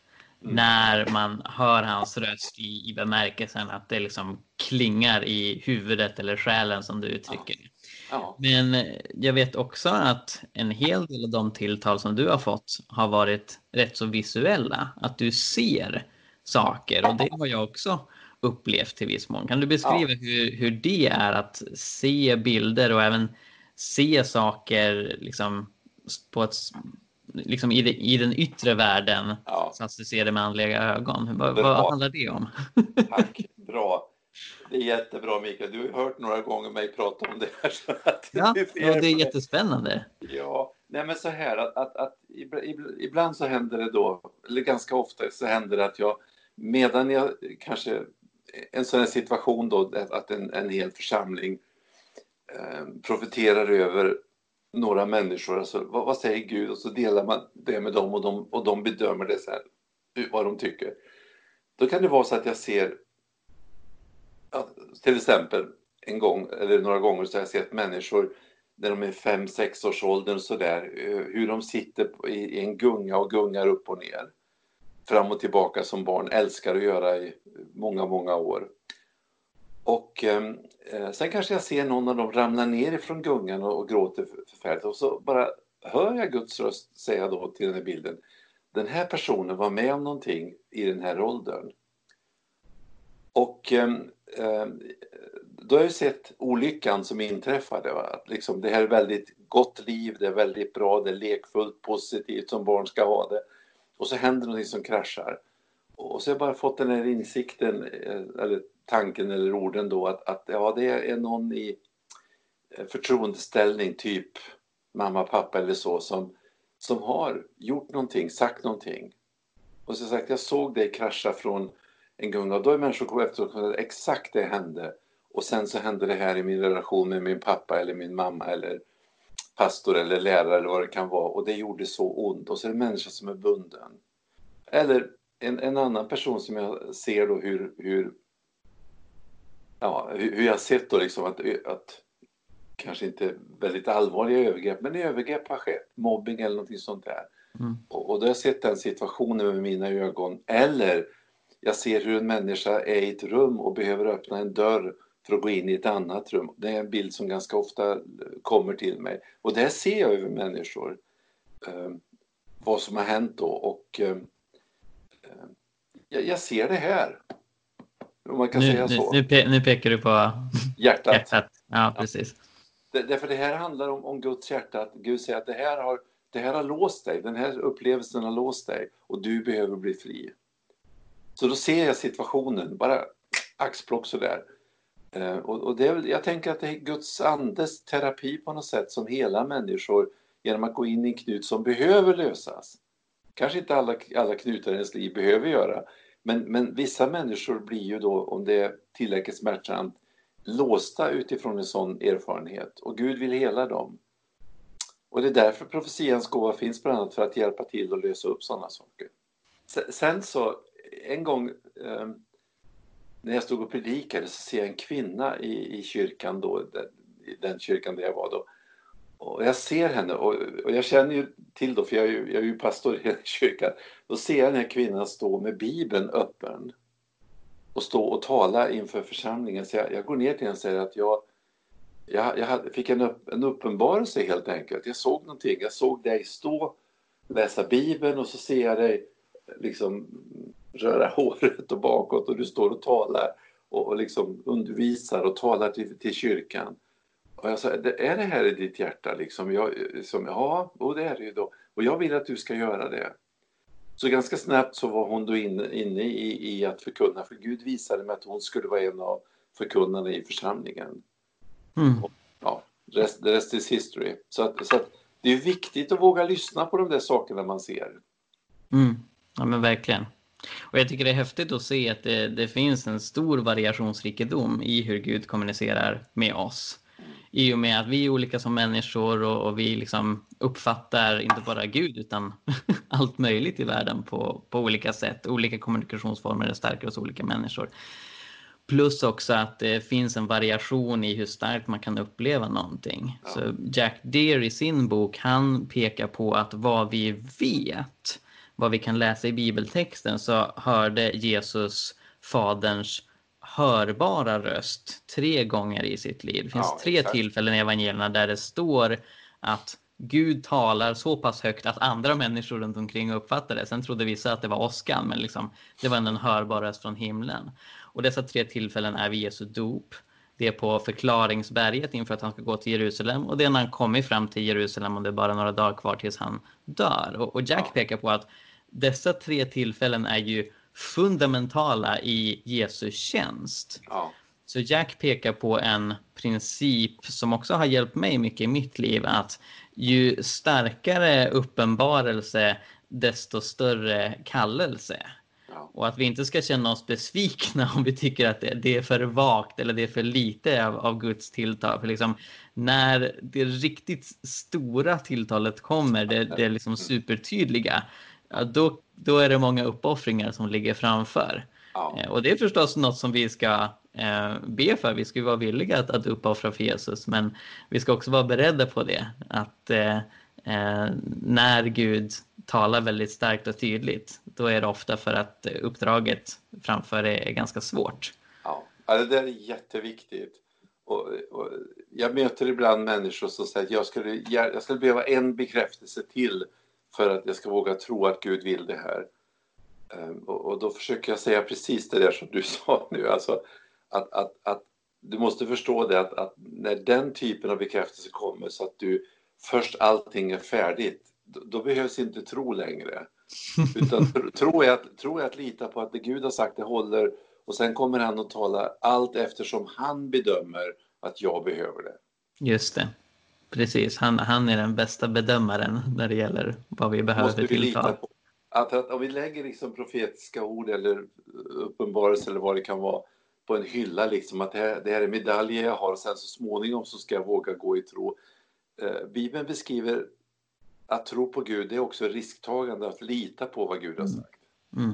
Mm. När man hör hans röst i, i bemärkelsen att det liksom klingar i huvudet eller själen som du uttrycker. Ja. Ja. Men jag vet också att en hel del av de tilltal som du har fått har varit rätt så visuella. Att du ser saker och det har jag också upplevt till viss mån. Kan du beskriva ja. hur, hur det är att se bilder och även se saker liksom på ett, liksom i, det, i den yttre världen ja. så att du ser det med andliga ögon? Vad, vad handlar det om? Tack, bra. Det är jättebra Mikael, du har hört några gånger mig prata om det här. Så att ja, och det är jättespännande. Ja, nej men så här att, att, att ibland så händer det då, eller ganska ofta så händer det att jag medan jag kanske en sån här situation då att en, en hel församling eh, profeterar över några människor, alltså vad, vad, säger Gud och så delar man det med dem och de, och de bedömer det så här, vad de tycker. Då kan det vara så att jag ser till exempel en gång eller några gånger så har jag sett människor när de är fem sex års åldern och sådär, eh, hur de sitter i en gunga och gungar upp och ner. Fram och tillbaka som barn älskar att göra i många, många år. Och ehm, eh, sen kanske jag ser någon av dem ramla ner ifrån gungan och, och gråter förfärligt och så bara hör jag Guds röst säga då till den här bilden. Den här personen var med om någonting i den här åldern. Och eh, då har jag sett olyckan som inträffade. Va? Liksom, det här är väldigt gott liv, det är väldigt bra, det är lekfullt, positivt som barn ska ha det. Och så händer någonting som kraschar. Och så har jag bara fått den här insikten, eh, eller tanken eller orden då att, att ja, det är någon i eh, förtroendeställning, typ mamma, pappa eller så, som, som har gjort någonting, sagt någonting. Och så sagt, jag såg dig krascha från en gunga och då är människor kommer efteråt och exakt det hände. Och sen så hände det här i min relation med min pappa eller min mamma eller pastor eller lärare eller vad det kan vara och det gjorde så ont och så är det en människa som är bunden. Eller en, en annan person som jag ser då hur, hur ja, hur jag sett då liksom att, att kanske inte väldigt allvarliga övergrepp, men övergrepp har skett, mobbing eller någonting sånt där. Mm. Och, och då har jag sett den situationen med mina ögon. Eller jag ser hur en människa är i ett rum och behöver öppna en dörr för att gå in i ett annat rum. Det är en bild som ganska ofta kommer till mig. Och det ser jag över människor. Eh, vad som har hänt då. Och eh, eh jag, jag, ser det här. Om man kan nu, säga så. Nu, pe nu, pekar du på hjärtat. hjärtat. Ja, precis. Ja. Därför det här handlar om, om Guds hjärta. Att Gud säger att det här, har, det här har låst dig. Den här upplevelsen har låst dig. Och du behöver bli fri. Så då ser jag situationen, bara axplock sådär. Och, och det är, jag tänker att det är Guds andes terapi på något sätt som hela människor genom att gå in i en knut som behöver lösas. Kanske inte alla, alla knutar i ens liv behöver göra, men, men vissa människor blir ju då, om det är tillräckligt smärtsamt, låsta utifrån en sån erfarenhet och Gud vill hela dem. Och det är därför profetians gåva finns bland annat för att hjälpa till att lösa upp sådana saker. Sen så, en gång eh, när jag stod och predikade så ser jag en kvinna i, i kyrkan då, den, i den kyrkan där jag var då. Och jag ser henne och, och jag känner ju till då, för jag är ju, jag är ju pastor i den kyrkan. Då ser jag den här kvinnan stå med Bibeln öppen och stå och tala inför församlingen. Så jag, jag går ner till henne och säger att jag, jag, jag hade, fick en, upp, en uppenbarelse helt enkelt. Jag såg någonting. Jag såg dig stå, läsa Bibeln och så ser jag dig liksom röra håret och bakåt och du står och talar och, och liksom undervisar och talar till, till kyrkan. Och jag sa, är det här i ditt hjärta? Liksom? Jag, som, ja, och det är det ju då. Och jag vill att du ska göra det. Så ganska snabbt så var hon då inne, inne i, i att förkunna, för Gud visade mig att hon skulle vara en av förkunnarna i församlingen. Mm. Och, ja, rest, the rest is history. Så, att, så att det är viktigt att våga lyssna på de där sakerna man ser. Mm. Ja men verkligen. Och jag tycker det är häftigt att se att det, det, finns en stor variationsrikedom i hur Gud kommunicerar med oss. I och med att vi är olika som människor och, och vi liksom uppfattar inte bara Gud utan allt möjligt i världen på, på olika sätt. Olika kommunikationsformer är starkare hos olika människor. Plus också att det finns en variation i hur starkt man kan uppleva någonting. Så Jack Deere i sin bok, han pekar på att vad vi vet vad vi kan läsa i bibeltexten så hörde Jesus faderns hörbara röst tre gånger i sitt liv. Det finns ja, tre exakt. tillfällen i evangelierna där det står att Gud talar så pass högt att andra människor runt omkring uppfattar det. Sen trodde vissa att det var åskan, men liksom, det var en hörbar röst från himlen. Och dessa tre tillfällen är vid Jesu dop. Det är på förklaringsberget inför att han ska gå till Jerusalem och det är när han kommer fram till Jerusalem och det är bara några dagar kvar tills han dör. Och, och Jack ja. pekar på att dessa tre tillfällen är ju fundamentala i Jesu tjänst. Ja. Så Jack pekar på en princip som också har hjälpt mig mycket i mitt liv att ju starkare uppenbarelse desto större kallelse. Ja. Och att vi inte ska känna oss besvikna om vi tycker att det, är för vagt eller det är för lite av, av Guds tilltal. För liksom, när det riktigt stora tilltalet kommer, det, det är liksom supertydliga, ja, då, då är det många uppoffringar som ligger framför. Ja. Eh, och det är förstås något som vi ska eh, be för. Vi ska vara villiga att, att uppoffra för Jesus, men vi ska också vara beredda på det. Att eh, eh, när Gud talar väldigt starkt och tydligt, då är det ofta för att uppdraget framför är, är ganska svårt. Ja, det där är jätteviktigt. Och, och jag möter ibland människor som säger att jag skulle, jag skulle behöva en bekräftelse till för att jag ska våga tro att Gud vill det här. Ehm, och, då försöker jag säga precis det där som du sa nu, alltså att, att, att du måste förstå det att, att, när den typen av bekräftelse kommer så att du först allting är färdigt, då, då behövs inte tro längre. Utan tro är, att, tro är att lita på att det Gud har sagt det håller och sen kommer han att tala allt eftersom han bedömer att jag behöver det. Just det. Precis, han, han är den bästa bedömaren när det gäller vad vi behöver Måste vi lita på att, att om vi lägger liksom profetiska ord eller uppenbarelse eller vad det kan vara på en hylla, liksom att det här, det här är medaljer jag har och sen så småningom så ska jag våga gå i tro. Eh, Bibeln beskriver att tro på Gud, det är också risktagande att lita på vad Gud har sagt. Mm.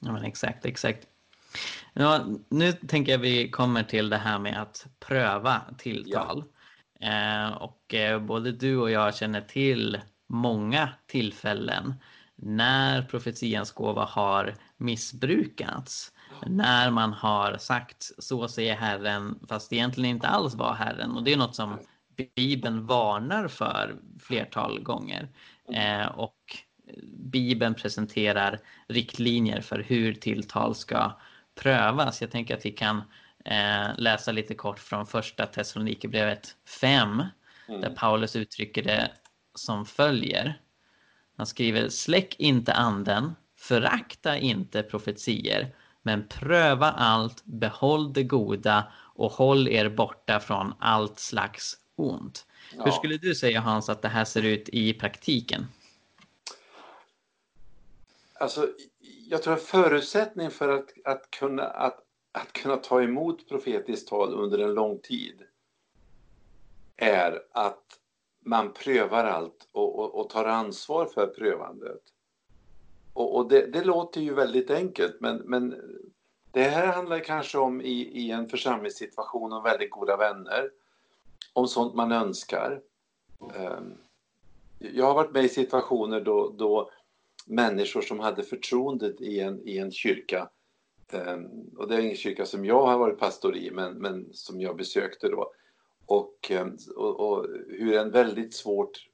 Ja, men exakt, exakt. Ja, nu tänker jag vi kommer till det här med att pröva tilltal. Ja. Eh, och eh, både du och jag känner till många tillfällen när profetians gåva har missbrukats. När man har sagt så säger Herren, fast det egentligen inte alls var Herren. Och det är något som Bibeln varnar för flertal gånger. Eh, och Bibeln presenterar riktlinjer för hur tilltal ska prövas. Jag tänker att vi kan eh, läsa lite kort från första Thessalonikerbrevet 5 mm. där Paulus uttrycker det som följer. Han skriver släck inte anden, förakta inte profetier, men pröva allt, behåll det goda och håll er borta från allt slags ont. Ja. Hur skulle du säga Hans att det här ser ut i praktiken? Alltså, jag tror att förutsättningen för att, att, kunna, att, att kunna ta emot profetiskt tal under en lång tid är att man prövar allt och, och, och tar ansvar för prövandet. Och, och det, det, låter ju väldigt enkelt, men, men det här handlar kanske om i, i en församlingssituation om väldigt goda vänner, om sånt man önskar. Ehm, jag har varit med i situationer då, då människor som hade förtroendet i en, i en kyrka, Ehm, och det är ingen kyrka som jag har varit pastor i, men, men som jag besökte då, och, ehm, och, och hur en väldigt svårt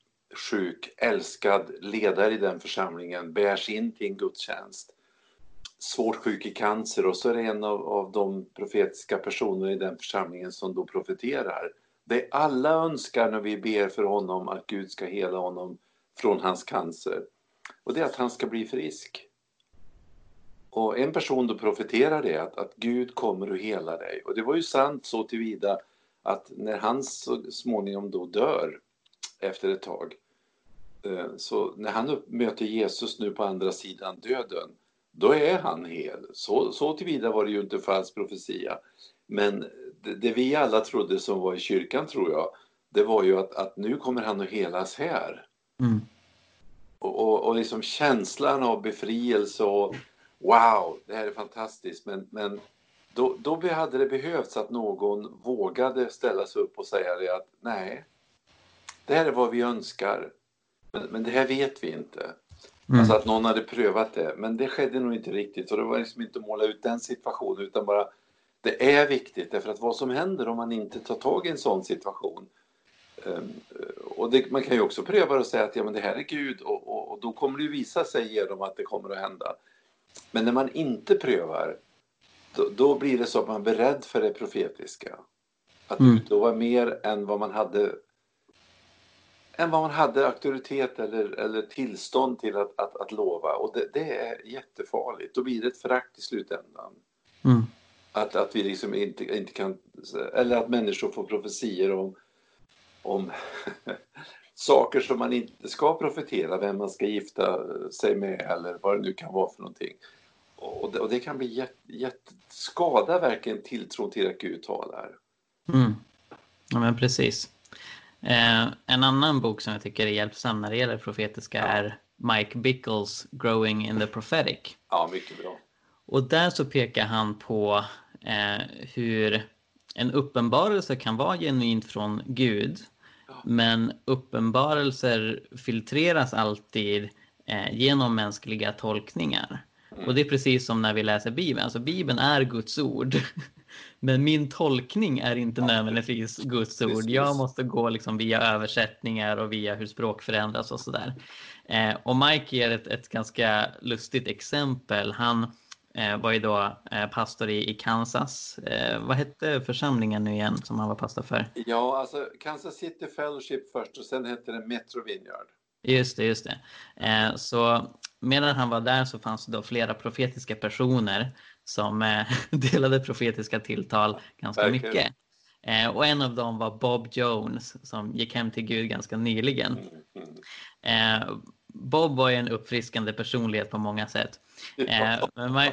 sjuk, älskad ledare i den församlingen bärs in till en gudstjänst. Svårt sjuk i cancer och så är det en av, av de profetiska personerna i den församlingen som då profeterar. Det alla önskar när vi ber för honom att Gud ska hela honom från hans cancer. Och det är att han ska bli frisk. Och en person då profeterar det, att, att Gud kommer att hela dig. Och det var ju sant så tillvida att när han så småningom då dör efter ett tag, eh, så när han möter Jesus nu på andra sidan döden, då är han hel. Så, så tillvida var det ju inte falsk profetia. Men det, det, vi alla trodde som var i kyrkan, tror jag, det var ju att, att nu kommer han att helas här. Mm. Och, och, och liksom känslan av befrielse och wow, det här är fantastiskt. Men, men då, då hade det behövts att någon vågade ställa sig upp och säga det att nej, det här är vad vi önskar, men, men det här vet vi inte. Mm. Alltså att någon hade prövat det, men det skedde nog inte riktigt. Så det var liksom inte att måla ut den situationen, utan bara det är viktigt, därför att vad som händer om man inte tar tag i en sån situation. Um, och det, man kan ju också pröva att säga att ja, men det här är Gud och, och, och då kommer det visa sig genom att det kommer att hända. Men när man inte prövar, då, då, blir det så att man är beredd för det profetiska. Att mm. utlova mer än vad man hade än vad man hade auktoritet eller, eller tillstånd till att, att, att lova. Och det, det är jättefarligt. Då blir det ett förakt i slutändan. Mm. Att, att vi liksom inte, inte kan, eller att människor får profetier om, om saker som man inte ska profetera, vem man ska gifta sig med eller vad det nu kan vara för någonting. Och det, och det kan bli jätte, jätte, skada verkligen tilltron till att Gud talar. Mm. Ja, men precis. Eh, en annan bok som jag tycker är hjälpsam när det gäller profetiska ja. är Mike Bickles Growing in the Prophetic. Ja, mycket bra. Och där så pekar han på eh, hur en uppenbarelse kan vara genuint från Gud. Men uppenbarelser filtreras alltid eh, genom mänskliga tolkningar. Och det är precis som när vi läser Bibeln. Alltså Bibeln är Guds ord. Men min tolkning är inte nödvändigtvis Guds ord. Jag måste gå liksom via översättningar och via hur språk förändras och sådär. Eh, och Mike ger ett, ett ganska lustigt exempel. Han var ju då eh, pastor i, i Kansas. Eh, vad hette församlingen nu igen som han var pastor för? Ja, alltså Kansas City Fellowship först och sen hette det Metro Vineyard. Just det, just det. Eh, så medan han var där så fanns det då flera profetiska personer som eh, delade profetiska tilltal ganska Verkligen. mycket. Eh, och en av dem var Bob Jones som gick hem till Gud ganska nyligen. Mm, mm. Eh, Bob var ju en uppfriskande personlighet på många sätt. Eh,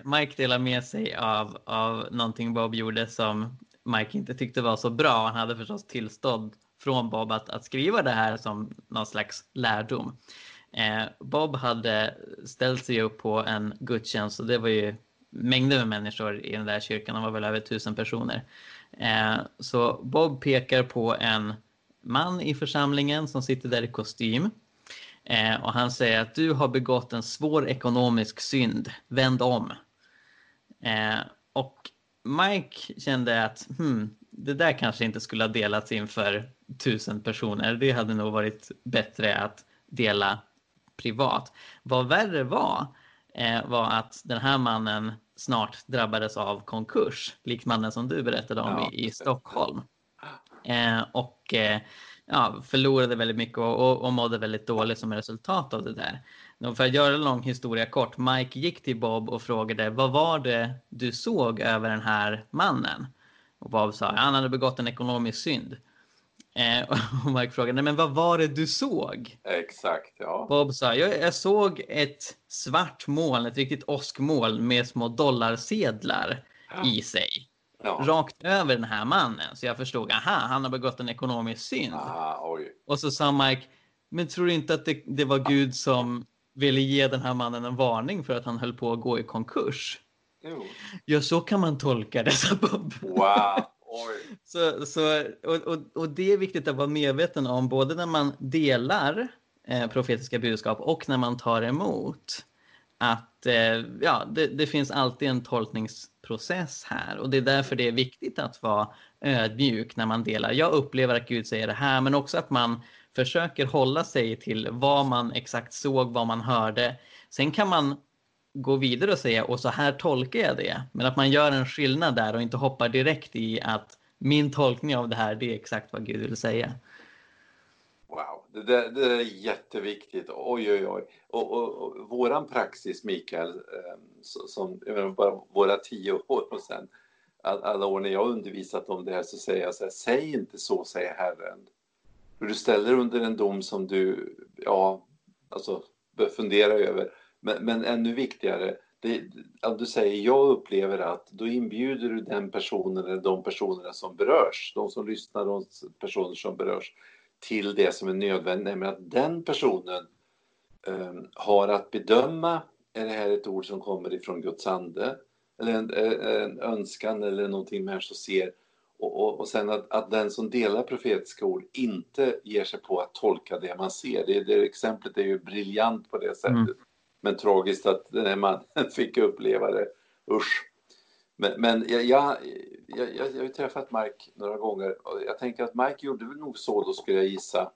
Mike delar med sig av, av någonting Bob gjorde som Mike inte tyckte var så bra. Han hade förstås tillstånd från Bob att, att skriva det här som någon slags lärdom. Eh, Bob hade ställt sig upp på en gudstjänst och det var ju mängder med människor i den där kyrkan. De var väl över tusen personer. Eh, så Bob pekar på en man i församlingen som sitter där i kostym. Eh, och han säger att du har begått en svår ekonomisk synd. Vänd om. Eh, och Mike kände att hmm, det där kanske inte skulle ha delats inför tusen personer. Det hade nog varit bättre att dela privat. Vad värre var, eh, var att den här mannen snart drabbades av konkurs, likt mannen som du berättade om ja. i, i, Stockholm. Eh, och eh, ja, förlorade väldigt mycket och, och, och mådde väldigt dåligt som resultat av det där. För att göra en lång historia kort, Mike gick till Bob och frågade vad var det du såg över den här mannen? Och Bob sa att han hade begått en ekonomisk synd. Eh, och Mike frågade, men vad var det du såg? Exakt, ja. Bob sa, jag, jag såg ett svart moln, ett riktigt åskmoln med små dollarsedlar ja. i sig. Ja. Rakt över den här mannen. Så jag förstod, aha, han har begått en ekonomisk synd. Aha, och så sa Mike, men tror du inte att det, det var Gud som ville ge den här mannen en varning för att han höll på att gå i konkurs? Jo. Ja, så kan man tolka det, sa Bob. Wow. Så, så, och, och, och, det är viktigt att vara medveten om både när man delar eh, profetiska budskap och när man tar emot. Att eh, ja, det, det, finns alltid en tolkningsprocess här och det är därför det är viktigt att vara ödmjuk när man delar. Jag upplever att Gud säger det här men också att man försöker hålla sig till vad man exakt såg, vad man hörde. Sen kan man gå vidare och säga och så här tolkar jag det. Men att man gör en skillnad där och inte hoppar direkt i att min tolkning av det här det är exakt vad Gud vill säga. Wow, det där, det där är jätteviktigt. Oj, oj, oj. Och, och, och våran praxis, Mikael, eh, menar, bara våra tio år och sen alla år när jag undervisat om det här så säger jag så här, säg inte så, säger Herren. För du ställer under en dom som du, ja, alltså bör fundera över. Men, men ännu viktigare, det, att du säger jag upplever att då inbjuder du den personen eller de personerna som berörs, de som lyssnar, de personer som berörs till det som är nödvändigt, nämligen att den personen um, har att bedöma, är det här ett ord som kommer ifrån Guds ande? Eller en, en önskan eller någonting människor ser och, och, och sen att, att, den som delar profetiska ord inte ger sig på att tolka det man ser. Det, det exemplet är ju briljant på det sättet. Mm. Men tragiskt att den här mannen fick uppleva det. Usch. Men, men jag, jag, jag, jag, har träffat Mike några gånger och jag tänker att Mike gjorde väl nog så, då skulle jag gissa.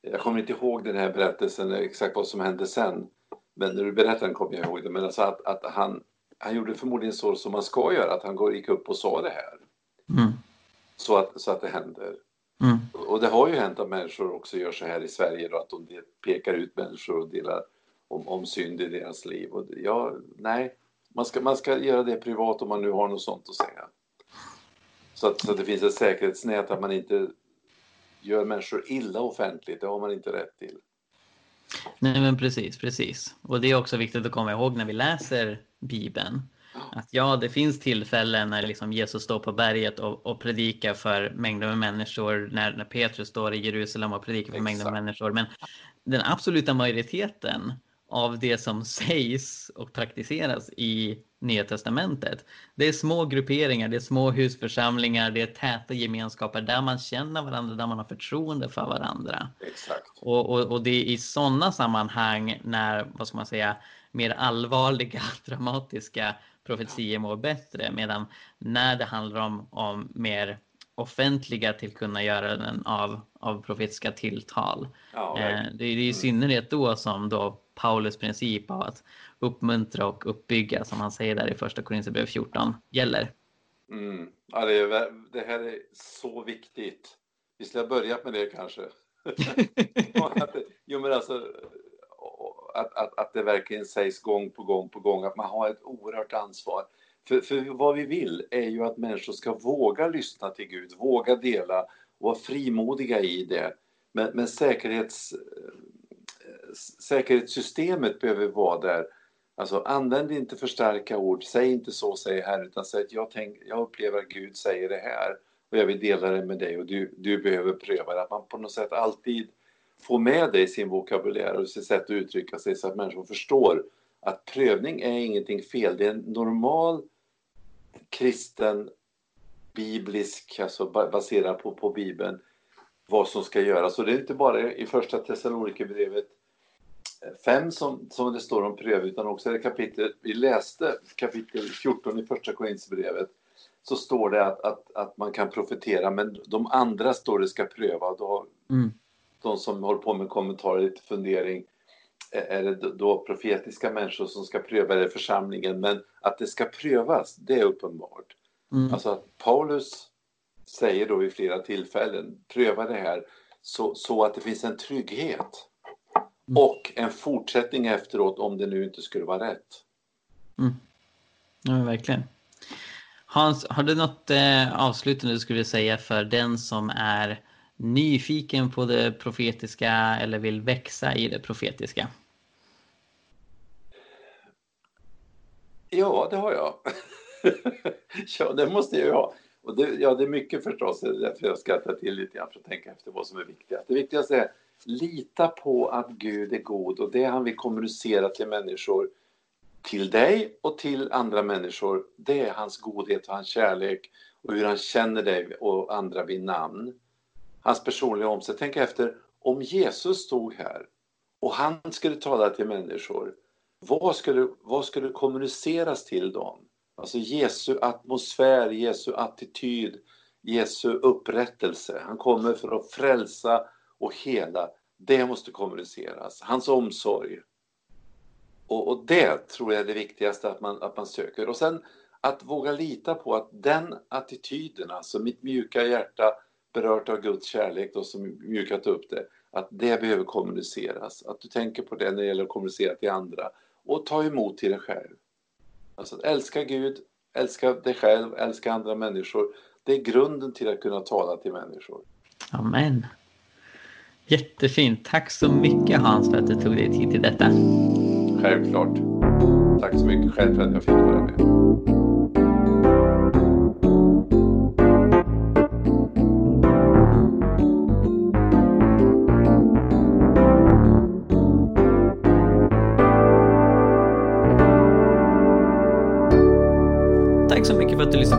Jag kommer inte ihåg den här berättelsen, exakt vad som hände sen. Men när du berättade den kommer jag ihåg det. Men alltså att, att han, han gjorde förmodligen så som man ska göra, att han gick upp och sa det här. Mm. Så, att, så att det händer. Mm. Och det har ju hänt att människor också gör så här i Sverige då, att de pekar ut människor och delar om, om synd i deras liv. Och ja, nej, man ska, man ska göra det privat om man nu har något sånt att säga. Så att, så att det finns ett säkerhetsnät att man inte gör människor illa offentligt, det har man inte rätt till. Nej men precis, precis. Och det är också viktigt att komma ihåg när vi läser Bibeln. Att ja, det finns tillfällen när liksom Jesus står på berget och, och predikar för mängder med människor, när, när Petrus står i Jerusalem och predikar för Exakt. mängder med människor. Men den absoluta majoriteten av det som sägs och praktiseras i Nya Testamentet. Det är små grupperingar, det är små husförsamlingar, det är täta gemenskaper där man känner varandra, där man har förtroende för varandra. Exakt. Och, och, och det är i sådana sammanhang när, vad ska man säga, mer allvarliga, dramatiska profetier mår bättre. Medan när det handlar om, om mer offentliga till kunna göra den av, av profetiska tilltal. Ja, eh, det, är, i mm. synnerhet då som då Paulus princip av att uppmuntra och uppbygga, som han säger där i första Korinthierbrevet 14, gäller. Mm. Ja, det, är, det här är så viktigt. Vi skulle ha börjat med det kanske. jo, men alltså, att, att, att det verkligen sägs gång på gång på gång att man har ett oerhört ansvar. För, för vad vi vill är ju att människor ska våga lyssna till Gud, våga dela och vara frimodiga i det. Men, men säkerhets, eh, säkerhetssystemet behöver vara där. Alltså använd inte för starka ord, säg inte så säger Herren, utan säg att jag, tänk, jag upplever att Gud säger det här och jag vill dela det med dig och du, du behöver pröva det. Att man på något sätt alltid får med det i sin vokabulär och sitt sätt att uttrycka sig så att människor förstår att prövning är ingenting fel. Det är en normal kristen biblisk, alltså baserad på, på Bibeln, vad som ska göras. Och det är inte bara i första Thessalonikerbrevet 5 som, som det står om pröv utan också det kapitel vi läste, kapitel 14 i första Korinthierbrevet så står det att, att, att man kan profetera men de andra står det ska pröva. Då, mm. De som håller på med kommentarer, lite fundering. Är det då profetiska människor som ska pröva det i församlingen? Men att det ska prövas, det är uppenbart. Mm. Alltså att Paulus säger då vid flera tillfällen, pröva det här så, så att det finns en trygghet. Mm. Och en fortsättning efteråt om det nu inte skulle vara rätt. Mm. Ja, verkligen. Hans, har du något eh, avslutande du skulle säga för den som är nyfiken på det profetiska eller vill växa i det profetiska? Ja, det har jag. ja, det måste jag ju ha. Och det, ja, det är mycket förstås, det är därför jag skrattar till lite grann för att tänka efter vad som är viktigast. Det viktigaste är lita på att Gud är god och det han vill kommunicera till människor, till dig och till andra människor, det är hans godhet och hans kärlek och hur han känner dig och andra vid namn. Hans personliga omsorg. Tänk efter, om Jesus stod här och han skulle tala till människor, vad skulle, vad skulle kommuniceras till dem? Alltså Jesu atmosfär, Jesu attityd, Jesu upprättelse. Han kommer för att frälsa och hela. Det måste kommuniceras. Hans omsorg. Och, och, det tror jag är det viktigaste att man, att man söker. Och sen att våga lita på att den attityden, alltså mitt mjuka hjärta berört av Guds kärlek då, som mjukat upp det, att det behöver kommuniceras. Att du tänker på det när det gäller att kommunicera till andra och ta emot till dig själv. Alltså att älska Gud, älska dig själv, älska andra människor. Det är grunden till att kunna tala till människor. Amen. Jättefint. Tack så mycket Hans för att du tog dig tid till detta. Självklart. Tack så mycket själv för att jag fick vara med.